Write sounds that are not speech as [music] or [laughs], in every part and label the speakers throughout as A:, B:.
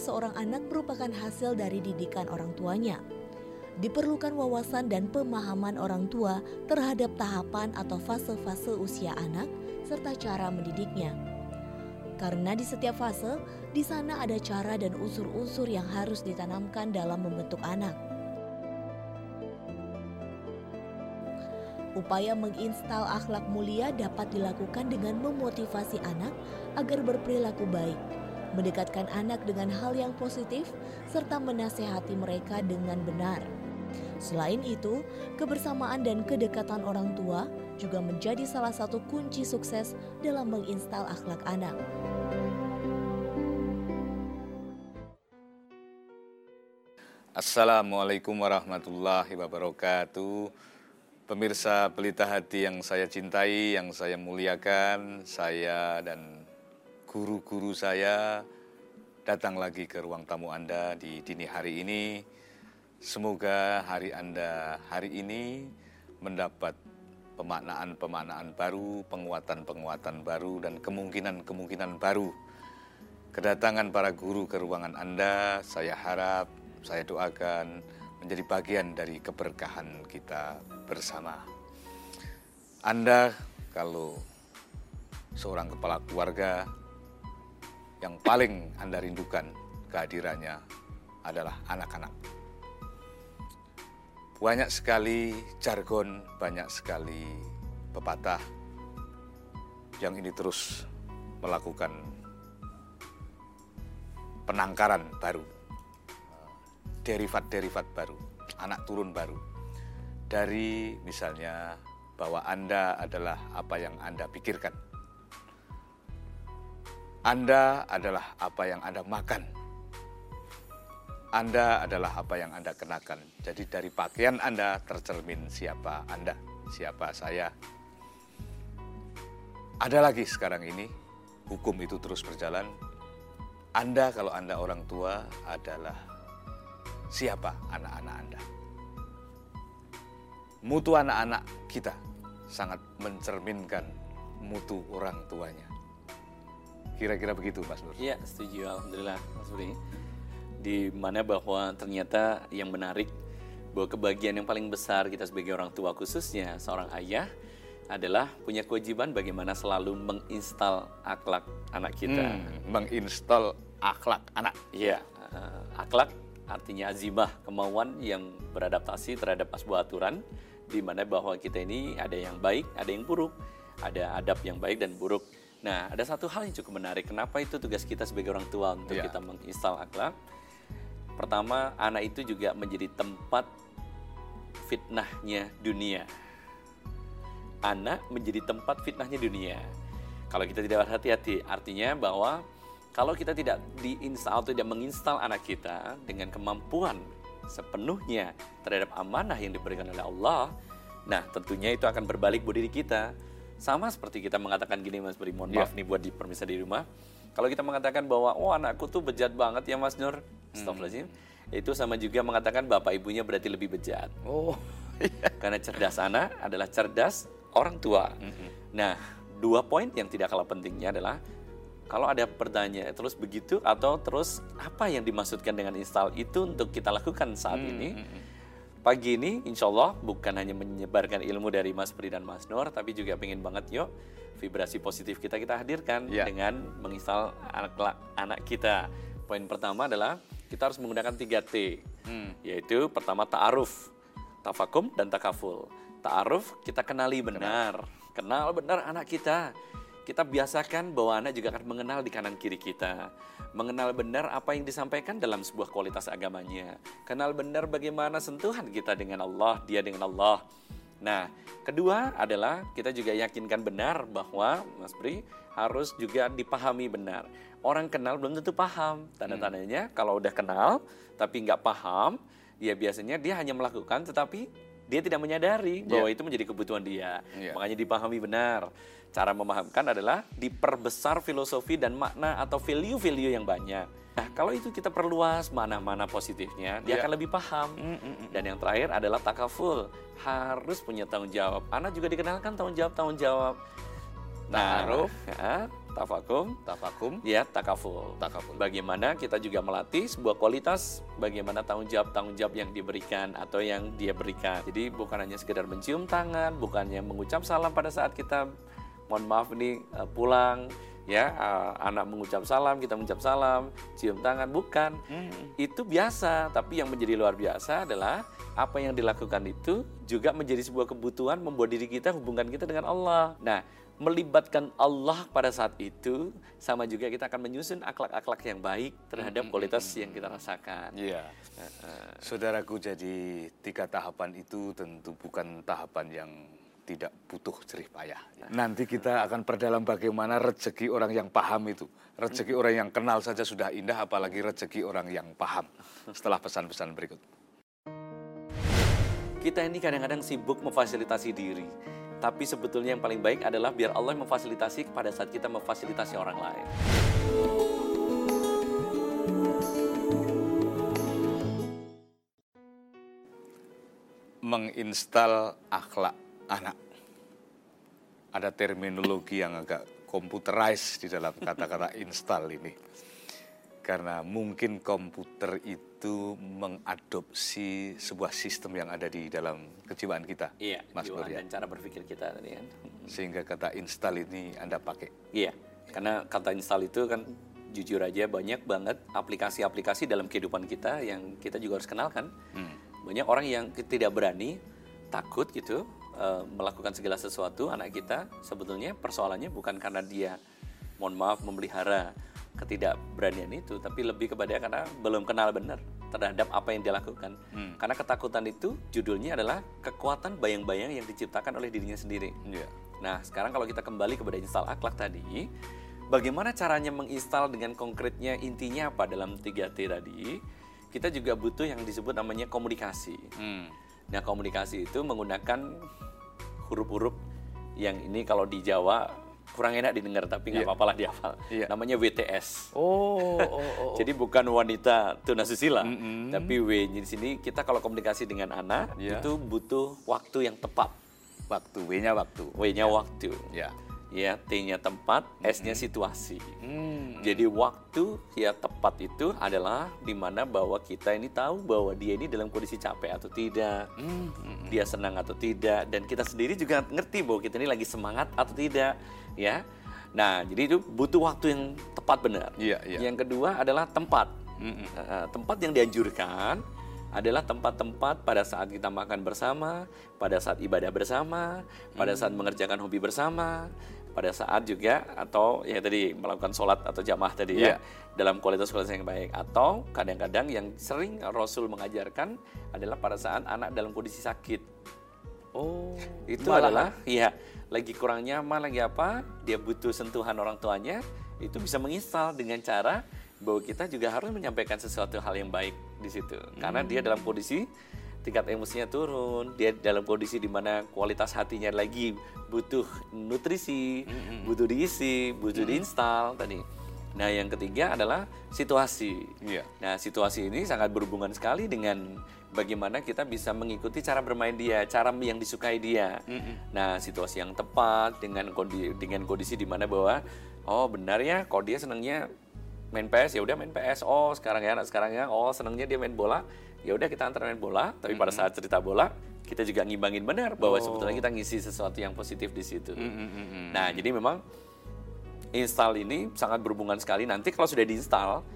A: seorang anak merupakan hasil dari didikan orang tuanya. Diperlukan wawasan dan pemahaman orang tua terhadap tahapan atau fase-fase usia anak serta cara mendidiknya. Karena di setiap fase, di sana ada cara dan unsur-unsur yang harus ditanamkan dalam membentuk anak. Upaya menginstal akhlak mulia dapat dilakukan dengan memotivasi anak agar berperilaku baik, mendekatkan anak dengan hal yang positif, serta menasehati mereka dengan benar. Selain itu, kebersamaan dan kedekatan orang tua juga menjadi salah satu kunci sukses dalam menginstal akhlak anak.
B: Assalamualaikum warahmatullahi wabarakatuh. Pemirsa Pelita Hati yang saya cintai, yang saya muliakan, saya dan guru-guru saya datang lagi ke ruang tamu Anda di dini hari ini. Semoga hari Anda hari ini mendapat pemaknaan-pemaknaan baru, penguatan-penguatan baru, dan kemungkinan-kemungkinan baru. Kedatangan para guru ke ruangan Anda, saya harap, saya doakan menjadi bagian dari keberkahan kita bersama. Anda kalau seorang kepala keluarga yang paling Anda rindukan kehadirannya adalah anak-anak. Banyak sekali jargon, banyak sekali pepatah yang ini terus melakukan penangkaran baru, derivat-derivat baru, anak turun baru dari misalnya bahwa Anda adalah apa yang Anda pikirkan. Anda adalah apa yang Anda makan. Anda adalah apa yang Anda kenakan. Jadi dari pakaian Anda tercermin siapa Anda, siapa saya. Ada lagi sekarang ini, hukum itu terus berjalan. Anda kalau Anda orang tua adalah siapa anak-anak Anda mutu anak-anak kita sangat mencerminkan mutu orang tuanya. Kira-kira begitu Mas Nur?
C: Iya setuju Alhamdulillah Mas Budi. Di mana bahwa ternyata yang menarik bahwa kebahagiaan yang paling besar kita sebagai orang tua khususnya seorang ayah adalah punya kewajiban bagaimana selalu menginstal akhlak anak kita.
B: Hmm, menginstal akhlak anak.
C: Iya, uh, akhlak artinya azimah, kemauan yang beradaptasi terhadap sebuah aturan di mana bahwa kita ini ada yang baik, ada yang buruk, ada adab yang baik dan buruk. Nah, ada satu hal yang cukup menarik. Kenapa itu tugas kita sebagai orang tua untuk yeah. kita menginstal akhlak? Pertama, anak itu juga menjadi tempat fitnahnya dunia. Anak menjadi tempat fitnahnya dunia. Kalau kita tidak berhati-hati, artinya bahwa kalau kita tidak diinstal atau tidak menginstal anak kita dengan kemampuan sepenuhnya terhadap amanah yang diberikan oleh Allah, nah tentunya itu akan berbalik buat diri kita. Sama seperti kita mengatakan gini Mas Beri, mohon yeah. maaf nih buat di permisa di rumah. Kalau kita mengatakan bahwa, oh anakku tuh bejat banget ya Mas Nur, Astagfirullahaladzim. Hmm. Itu sama juga mengatakan bapak ibunya berarti lebih bejat. Oh, [laughs] iya. Karena cerdas anak adalah cerdas orang tua. Mm -hmm. Nah, dua poin yang tidak kalah pentingnya adalah kalau ada pertanyaan terus begitu atau terus apa yang dimaksudkan dengan install itu untuk kita lakukan saat hmm, ini. Pagi ini insya Allah bukan hanya menyebarkan ilmu dari Mas Pri dan Mas Nur, tapi juga pengen banget yuk vibrasi positif kita kita hadirkan yeah. dengan menginstal anak anak kita. Poin pertama adalah kita harus menggunakan 3T, hmm. yaitu pertama ta'aruf, tafakum, dan takaful. Ta'aruf kita kenali benar, kenal benar anak kita kita biasakan bahwa anak juga akan mengenal di kanan kiri kita. Mengenal benar apa yang disampaikan dalam sebuah kualitas agamanya. Kenal benar bagaimana sentuhan kita dengan Allah, dia dengan Allah. Nah, kedua adalah kita juga yakinkan benar bahwa Mas Pri harus juga dipahami benar. Orang kenal belum tentu paham. Tanda-tandanya hmm. kalau udah kenal tapi nggak paham, ya biasanya dia hanya melakukan tetapi dia tidak menyadari bahwa yeah. itu menjadi kebutuhan dia. Yeah. Makanya dipahami benar. Cara memahamkan adalah diperbesar filosofi dan makna atau value-value yang banyak. Nah, kalau itu kita perluas mana-mana positifnya, dia yeah. akan lebih paham. Mm -mm. Dan yang terakhir adalah takaful, harus punya tanggung jawab. Anak juga dikenalkan tanggung jawab tanggung jawab. Nah, ya, tafakum,
B: tafakum,
C: ya takaful.
B: takaful.
C: Bagaimana kita juga melatih sebuah kualitas bagaimana tanggung jawab tanggung jawab yang diberikan atau yang dia berikan. Jadi bukan hanya sekedar mencium tangan, bukannya mengucap salam pada saat kita mohon maaf ini uh, pulang ya uh, anak mengucap salam kita mengucap salam cium tangan bukan
B: Hmm.
C: itu biasa tapi yang menjadi luar biasa adalah apa yang dilakukan itu juga menjadi sebuah kebutuhan membuat diri kita hubungan kita dengan Allah nah melibatkan Allah pada saat itu sama juga kita akan menyusun akhlak-akhlak yang baik terhadap kualitas yang kita rasakan
B: Iya. Saudaraku, jadi tiga tahapan itu tentu bukan tahapan yang tidak butuh jerih payah. Nanti kita akan perdalam bagaimana rezeki orang yang paham itu. Rezeki orang yang kenal saja sudah indah, apalagi rezeki orang yang paham. Setelah pesan-pesan berikut.
C: Kita ini kadang-kadang sibuk memfasilitasi diri. Tapi sebetulnya yang paling baik adalah biar Allah memfasilitasi pada saat kita memfasilitasi orang lain.
B: Menginstal akhlak anak. Ada terminologi yang agak computerized di dalam kata-kata install ini. Karena mungkin komputer itu mengadopsi sebuah sistem yang ada di dalam kejiwaan kita,
C: Iya,
B: Mas
C: dan cara berpikir kita tadi kan.
B: Sehingga kata install ini Anda pakai.
C: Iya, karena kata install itu kan jujur aja banyak banget aplikasi-aplikasi dalam kehidupan kita yang kita juga harus kenalkan.
B: Hmm.
C: Banyak orang yang tidak berani, takut gitu eh, melakukan segala sesuatu anak kita sebetulnya persoalannya bukan karena dia mohon maaf memelihara ketidakberanian itu, tapi lebih kepada karena belum kenal benar terhadap apa yang dia lakukan.
B: Hmm.
C: Karena ketakutan itu judulnya adalah kekuatan bayang-bayang yang diciptakan oleh dirinya sendiri.
B: Iya.
C: Nah, sekarang kalau kita kembali kepada install akhlak tadi, bagaimana caranya menginstal dengan konkretnya intinya apa dalam 3T tadi? Kita juga butuh yang disebut namanya komunikasi.
B: Hmm.
C: Nah, komunikasi itu menggunakan huruf-huruf yang ini kalau di Jawa kurang enak didengar tapi nggak
B: Iya.
C: apa-apa lah dihafal.
B: Iya.
C: Namanya WTS.
B: Oh, oh, oh. [laughs]
C: Jadi bukan wanita tunasusila,
B: Mm-mm.
C: tapi W di sini kita kalau komunikasi dengan anak
B: Iya.
C: itu butuh waktu yang tepat.
B: waktu, W-nya waktu.
C: W-nya waktu.
B: Ya.
C: ya T-nya tempat, S-nya situasi.
B: Hmm.
C: Jadi waktu ya tepat itu adalah di mana bahwa kita ini tahu bahwa dia ini dalam kondisi capek atau tidak,
B: Hmm, hmm.
C: dia senang atau tidak, dan kita sendiri juga ngerti bahwa kita ini lagi semangat atau tidak, ya. Nah, jadi itu butuh waktu yang tepat benar.
B: Iya, iya.
C: Yang kedua adalah tempat.
B: Mm-mm.
C: Uh, tempat yang dianjurkan adalah tempat-tempat pada saat kita makan bersama, pada saat ibadah bersama, pada saat mengerjakan hobi bersama, pada saat juga atau ya tadi melakukan sholat atau jamaah tadi
B: Iya.
C: ya dalam kualitas-kualitas yang baik atau kadang-kadang yang sering Rasul mengajarkan adalah pada saat anak dalam kondisi sakit
B: Oh,
C: itu
B: malahan.
C: adalah ya lagi kurang nyaman lagi apa dia butuh sentuhan orang tuanya itu bisa menginstal dengan cara bahwa kita juga harus menyampaikan sesuatu hal yang baik di situ. Karena dia dalam kondisi tingkat emosinya turun dia dalam kondisi di mana kualitas hatinya lagi butuh nutrisi butuh diisi butuh diinstal tadi. Nah yang ketiga adalah situasi.
B: Iya.
C: Nah, situasi ini sangat berhubungan sekali dengan bagaimana kita bisa mengikuti cara bermain dia, cara yang disukai dia. Nah, situasi yang tepat dengan kondisi dengan kondisi di mana bahwa oh benar ya, kalau dia senangnya main PS ya udah main PS. Oh, sekarang ya anak sekarang ya, oh senangnya dia main bola. Ya udah kita antar main bola, tapi pada saat cerita bola kita juga ngimbangin benar bahwa sebetulnya kita ngisi sesuatu yang positif di situ.
B: Mm-mm-mm.
C: Nah, jadi memang install ini sangat berhubungan sekali. Nanti kalau sudah diinstal,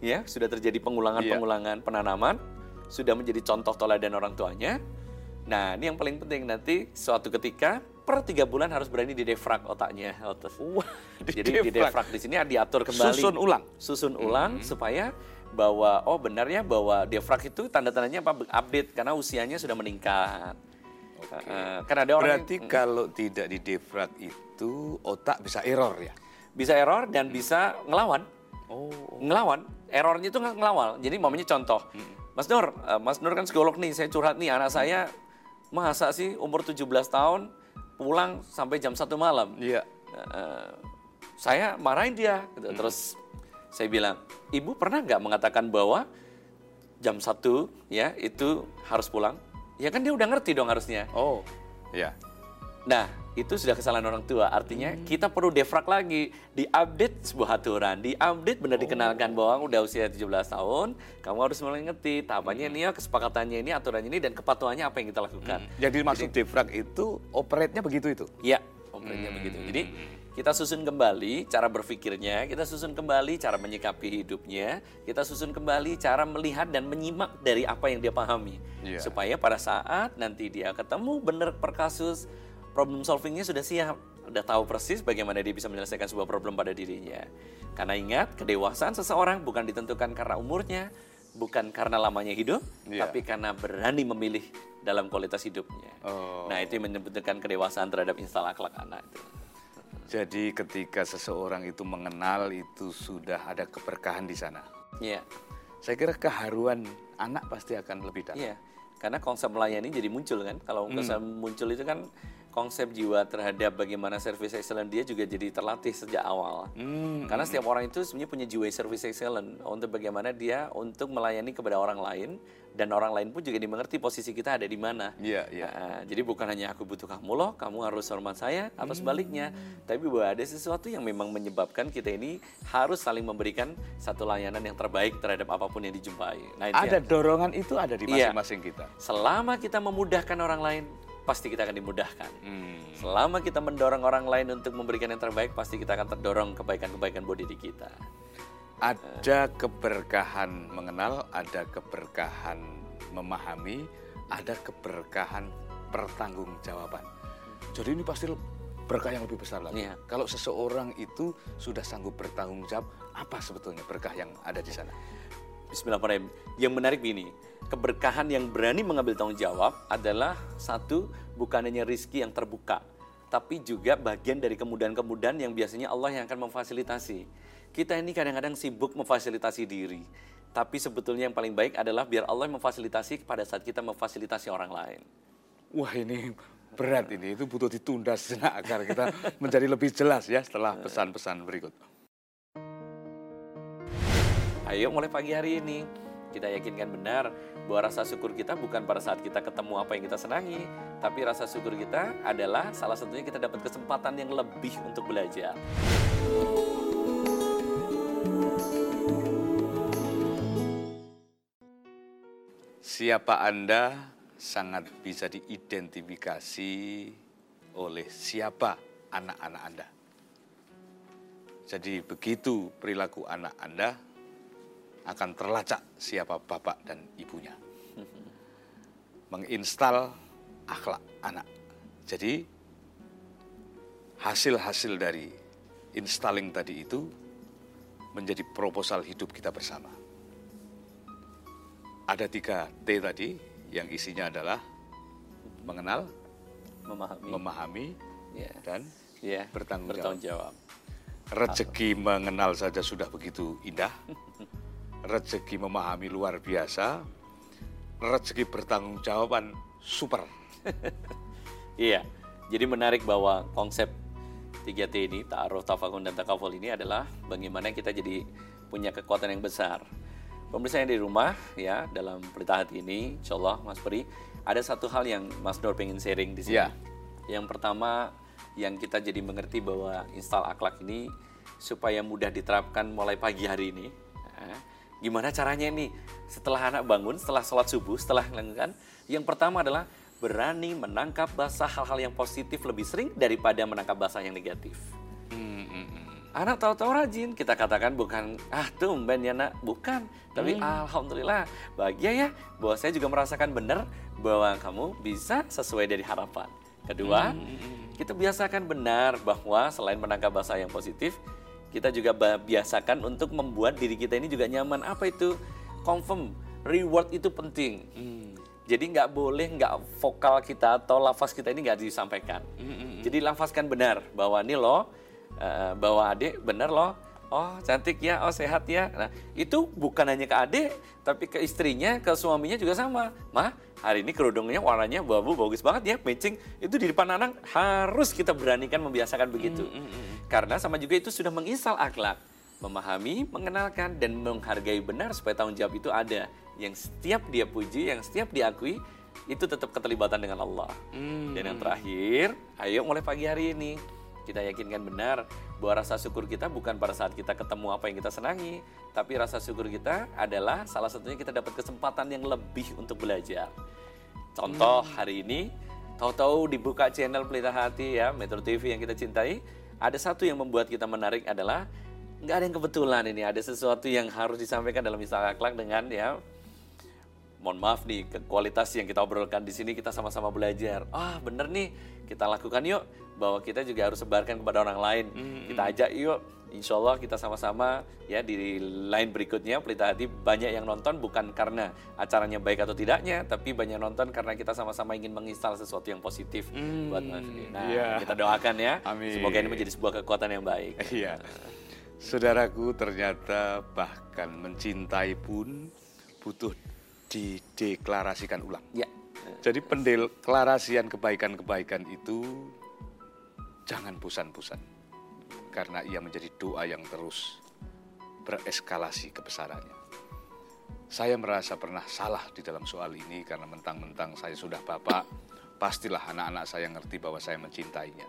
C: ya sudah terjadi pengulangan-pengulangan penanaman, sudah menjadi contoh teladan orang tuanya. Nah, ini yang paling penting nanti suatu ketika per tiga bulan harus berani didefrag otaknya. otot.
B: Wah,
C: Jadi didefrag di sini diatur kembali.
B: Susun ulang.
C: Susun ulang supaya bahwa oh benarnya bahwa defrag itu tanda-tandanya apa update karena usianya sudah meningkat. Eh, kan ada orang
B: Berarti kalau tidak di defrag itu otak bisa error ya?
C: bisa error dan bisa ngelawan.
B: Oh.
C: ngelawan errornya itu nggak ngelawal jadi mamanya contoh Mas Nur eh, Mas Nur kan psikolog nih saya curhat nih anak saya masa sih umur 17 tahun pulang sampai jam satu malam
B: Iya.
C: Eh, saya marahin dia gitu. terus saya bilang ibu pernah nggak mengatakan bahwa jam satu ya itu harus pulang ya kan dia udah ngerti dong harusnya
B: Oh. Ya.
C: Nah, itu sudah kesalahan orang tua. Artinya kita perlu defrag lagi, diupdate sebuah aturan, diupdate benar dikenalkan bahwa udah usia 17 tahun, kamu harus mulai ngerti tahapannya ini ya, kesepakatannya ini, aturannya ini dan kepatuhannya apa yang kita lakukan.
B: Jadi maksud defrag itu operate-nya begitu itu?
C: Iya, operasinya begitu. Jadi kita susun kembali cara berpikirnya, kita susun kembali cara menyikapi hidupnya, kita susun kembali cara melihat dan menyimak dari apa yang dia pahami.
B: Iya.
C: Supaya pada saat nanti dia ketemu benar per kasus, problem solvingnya sudah siap, udah tahu persis bagaimana dia bisa menyelesaikan sebuah problem pada dirinya. Karena ingat, kedewasaan seseorang bukan ditentukan karena umurnya, bukan karena lamanya hidup,
B: Iya.
C: tapi karena berani memilih dalam kualitas hidupnya.
B: Oh.
C: Nah, itu yang menyebutkan kedewasaan terhadap instal akhlak anak itu.
B: Jadi ketika seseorang itu mengenal itu sudah ada keberkahan di sana.
C: Iya,
B: Saya kira keharuan anak pasti akan lebih dalam.
C: iya. Karena konsep melayani jadi muncul kan. Kalau konsep muncul itu kan konsep jiwa terhadap bagaimana service excellent dia juga jadi terlatih sejak awal.
B: Hmm.
C: Karena setiap orang itu sebenarnya punya jiwa service excellent untuk bagaimana dia untuk melayani kepada orang lain dan orang lain pun juga dimengerti posisi kita ada di mana.
B: Iya, iya.
C: Nah, jadi bukan hanya aku butuh kamu loh, kamu harus hormat saya atau sebaliknya. Tapi bahwa ada sesuatu yang memang menyebabkan kita ini harus saling memberikan satu layanan yang terbaik terhadap apa pun yang dijumpai. Nah, itu
B: Ada
C: yang-
B: dorongan itu ada di
C: Iya.
B: masing-masing kita.
C: selama kita memudahkan orang lain, pasti kita akan dimudahkan.
B: Hmm.
C: Selama kita mendorong orang lain untuk memberikan yang terbaik, pasti kita akan terdorong kebaikan-kebaikan buat diri kita.
B: Ada keberkahan mengenal, ada keberkahan memahami, ada keberkahan pertanggungjawaban. Jadi ini pasti berkah yang lebih besar lagi.
C: Iya.
B: Kalau seseorang itu sudah sanggup bertanggung jawab, apa sebetulnya berkah yang ada di sana?
C: Bismillahirrahmanirrahim. Yang menarik begini, keberkahan yang berani mengambil tanggung jawab adalah satu, bukan hanya rizki yang terbuka, tapi juga bagian dari kemudahan-kemudahan yang biasanya Allah yang akan memfasilitasi. Kita ini kadang-kadang sibuk memfasilitasi diri, tapi sebetulnya yang paling baik adalah biar Allah memfasilitasi pada saat kita memfasilitasi orang lain.
B: Wah ini berat ini, itu butuh ditunda sejenak agar kita menjadi lebih jelas ya setelah pesan-pesan berikut.
C: Ayo mulai pagi hari ini kita yakinkan benar bahwa rasa syukur kita bukan pada saat kita ketemu apa yang kita senangi, tapi rasa syukur kita adalah salah satunya kita dapat kesempatan yang lebih untuk belajar.
B: Siapa Anda sangat bisa diidentifikasi oleh siapa anak-anak Anda. Jadi begitu perilaku anak Anda akan terlacak siapa bapak dan ibunya. Menginstal akhlak anak. Jadi hasil-hasil dari installing tadi itu menjadi proposal hidup kita bersama. Ada tiga T tadi yang isinya adalah mengenal,
C: Memahami.
B: memahami,
C: ya.
B: dan bertanggung
C: bertanggung jawab.
B: Rezeki mengenal saja sudah begitu indah. [laughs] Rezeki memahami luar biasa. Rezeki bertanggung jawaban super. [laughs]
C: Iya. Jadi menarik bahwa konsep 3T ini, ta'aruf, tafakun, dan takaful ini adalah bagaimana kita jadi punya kekuatan yang besar. Pemirsa yang di rumah, ya, dalam pelita hati ini, insya Allah, Mas Peri, ada satu hal yang Mas Nur pengen sharing di sini.
B: Ya.
C: Yang pertama, yang kita jadi mengerti bahwa install akhlak ini supaya mudah diterapkan mulai pagi hari ini. Nah, gimana caranya nih? Setelah anak bangun, setelah sholat subuh, setelah melakukan, yang pertama adalah berani menangkap basah hal-hal yang positif lebih sering daripada menangkap basah yang negatif.
B: Hmm, hmm, hmm.
C: Anak tahu-tahu rajin, kita katakan bukan ah tumben ya nak, bukan. Tapi alhamdulillah bahagia ya bahwa saya juga merasakan benar bahwa kamu bisa sesuai dari harapan. Kedua, kita biasakan benar bahwa selain menangkap bahasa yang positif, kita juga biasakan untuk membuat diri kita ini juga nyaman. Apa itu? Confirm, reward itu penting. Jadi nggak boleh nggak vokal kita atau lafaz kita ini nggak disampaikan. Jadi lafazkan benar bahwa ini loh, eh, bahwa adik benar loh, oh cantik ya, oh sehat ya. Nah itu bukan hanya ke adik, tapi ke istrinya, ke suaminya juga sama. Mah hari ini kerudungnya warnanya babu bagus banget ya, matching. Itu di depan anak harus kita beranikan membiasakan begitu. Karena sama juga itu sudah menginstal akhlak memahami, mengenalkan, dan menghargai benar supaya tanggung jawab itu ada. Yang setiap dia puji, yang setiap diakui, itu tetap keterlibatan dengan Allah.
B: Hmm.
C: Dan yang terakhir, ayo mulai pagi hari ini kita yakinkan benar bahwa rasa syukur kita bukan pada saat kita ketemu apa yang kita senangi, tapi rasa syukur kita adalah salah satunya kita dapat kesempatan yang lebih untuk belajar. Contoh hari ini, tahu-tahu dibuka channel Pelita Hati ya, Metro TV yang kita cintai, ada satu yang membuat kita menarik adalah nggak ada yang kebetulan ini, ada sesuatu yang harus disampaikan dalam istilah akhlak dengan ya mohon maaf nih kualitas yang kita obrolkan di sini kita sama-sama belajar. Ah bener nih kita lakukan yuk bahwa kita juga harus sebarkan kepada orang lain kita ajak yuk Insya Allah kita sama-sama ya di lain berikutnya Pelita Hati banyak yang nonton bukan karena acaranya baik atau tidaknya tapi banyak nonton karena kita sama-sama ingin menginstal sesuatu yang positif buat Mas Fri. Nah
B: iya.
C: kita doakan ya
B: Amin.
C: semoga ini menjadi sebuah kekuatan yang baik. [laughs]
B: Iya. Saudaraku ternyata bahkan mencintai pun butuh dideklarasikan ulang.
C: Ya.
B: Jadi pendeklarasian kebaikan-kebaikan itu jangan pusan-pusan. Karena ia menjadi doa yang terus bereskalasi kebesarannya. Saya merasa pernah salah di dalam soal ini karena mentang-mentang saya sudah bapak, pastilah anak-anak saya ngerti bahwa saya mencintainya.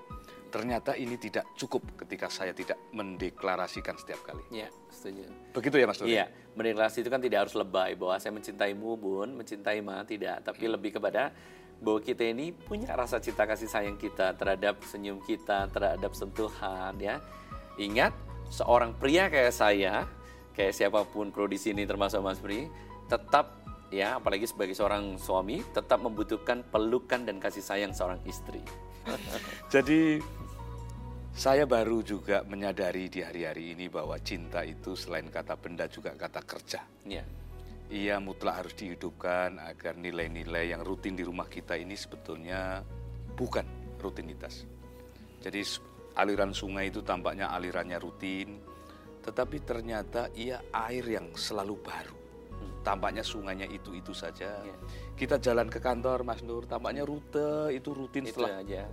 B: Ternyata ini tidak cukup ketika saya tidak mendeklarasikan setiap kali.
C: Ya, setuju.
B: Begitu ya Mas Nuri?
C: Iya, mendeklarasi itu kan tidak harus lebay bahwa saya mencintaimu bun, mencintai ma, tidak. Tapi lebih kepada bahwa kita ini punya rasa cinta kasih sayang kita terhadap senyum kita, terhadap sentuhan ya. Ingat, seorang pria kayak saya, kayak siapa pun kru di sini termasuk Mas Pri, tetap ya apalagi sebagai seorang suami tetap membutuhkan pelukan dan kasih sayang seorang istri. [laughs]
B: Jadi saya baru juga menyadari di hari-hari ini bahwa cinta itu selain kata benda juga kata kerja.
C: Ya.
B: Ia mutlak harus dihidupkan agar nilai-nilai yang rutin di rumah kita ini sebetulnya bukan rutinitas. Jadi aliran sungai itu tampaknya alirannya rutin, tetapi ternyata ia air yang selalu baru. Tampaknya sungainya itu-itu saja.
C: Ya.
B: Kita jalan ke kantor Mas Nur, tampaknya rute itu rutin
C: Itu
B: setelah
C: aja.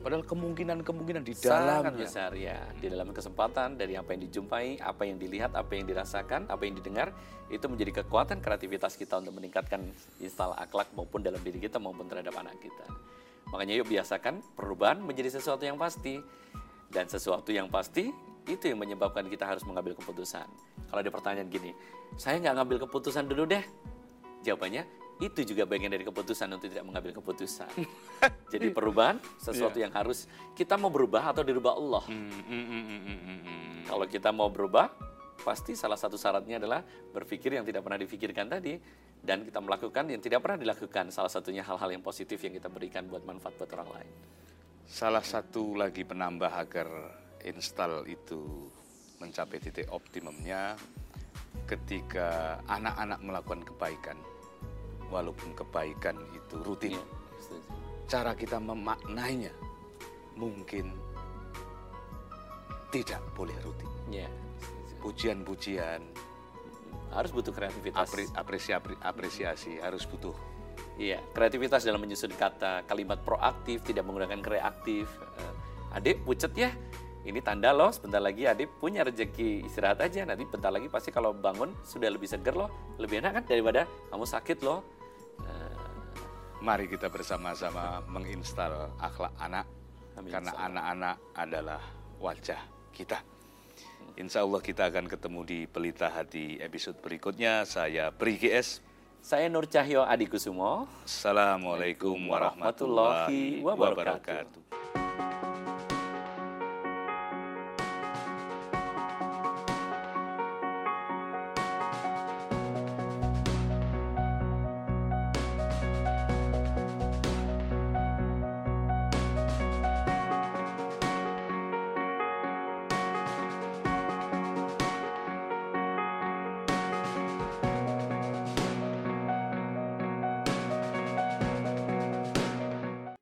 B: Padahal kemungkinan-kemungkinan di
C: sangat
B: dalamnya.
C: besar ya di dalam kesempatan dari apa yang dijumpai, apa yang dilihat, apa yang dirasakan, apa yang didengar itu menjadi kekuatan kreativitas kita untuk meningkatkan instal akhlak maupun dalam diri kita maupun terhadap anak kita. Makanya yuk biasakan perubahan menjadi sesuatu yang pasti dan sesuatu yang pasti itu yang menyebabkan kita harus mengambil keputusan. Kalau ada pertanyaan gini, saya nggak ngambil keputusan dulu deh. Jawabannya itu juga bagian dari keputusan untuk tidak mengambil keputusan. [laughs] Jadi perubahan sesuatu yang harus kita mau berubah atau dirubah Allah.
B: Hmm, hmm, hmm.
C: Kalau kita mau berubah, pasti salah satu syaratnya adalah berpikir yang tidak pernah difikirkan tadi dan kita melakukan yang tidak pernah dilakukan. Salah satunya hal-hal yang positif yang kita berikan buat manfaat buat orang lain.
B: Salah satu lagi penambah agar install itu mencapai titik optimumnya ketika anak-anak melakukan kebaikan. Walaupun kebaikan itu rutin,
C: setuju.
B: cara kita memaknainya mungkin tidak boleh rutin.
C: Iya, setuju.
B: Pujian-pujian,
C: harus butuh kreativitas.
B: apre- apresiasi, apresiasi harus butuh
C: Iya, kreativitas dalam menyusun kata, kalimat proaktif, tidak menggunakan reaktif. Eh, adik, pucet ya. Ini tanda loh, sebentar lagi adik punya rezeki istirahat aja. Nanti bentar lagi pasti kalau bangun sudah lebih seger loh. Lebih enak kan daripada kamu sakit loh.
B: Mari kita bersama-sama menginstal akhlak anak
C: Amin,
B: karena anak-anak adalah wajah kita. Insya Allah kita akan ketemu di Pelita Hati episode berikutnya. Saya Pri GS.
C: saya Nur Cahyo Adi Kusumo.
B: Assalamualaikum warahmatullahi wabarakatuh.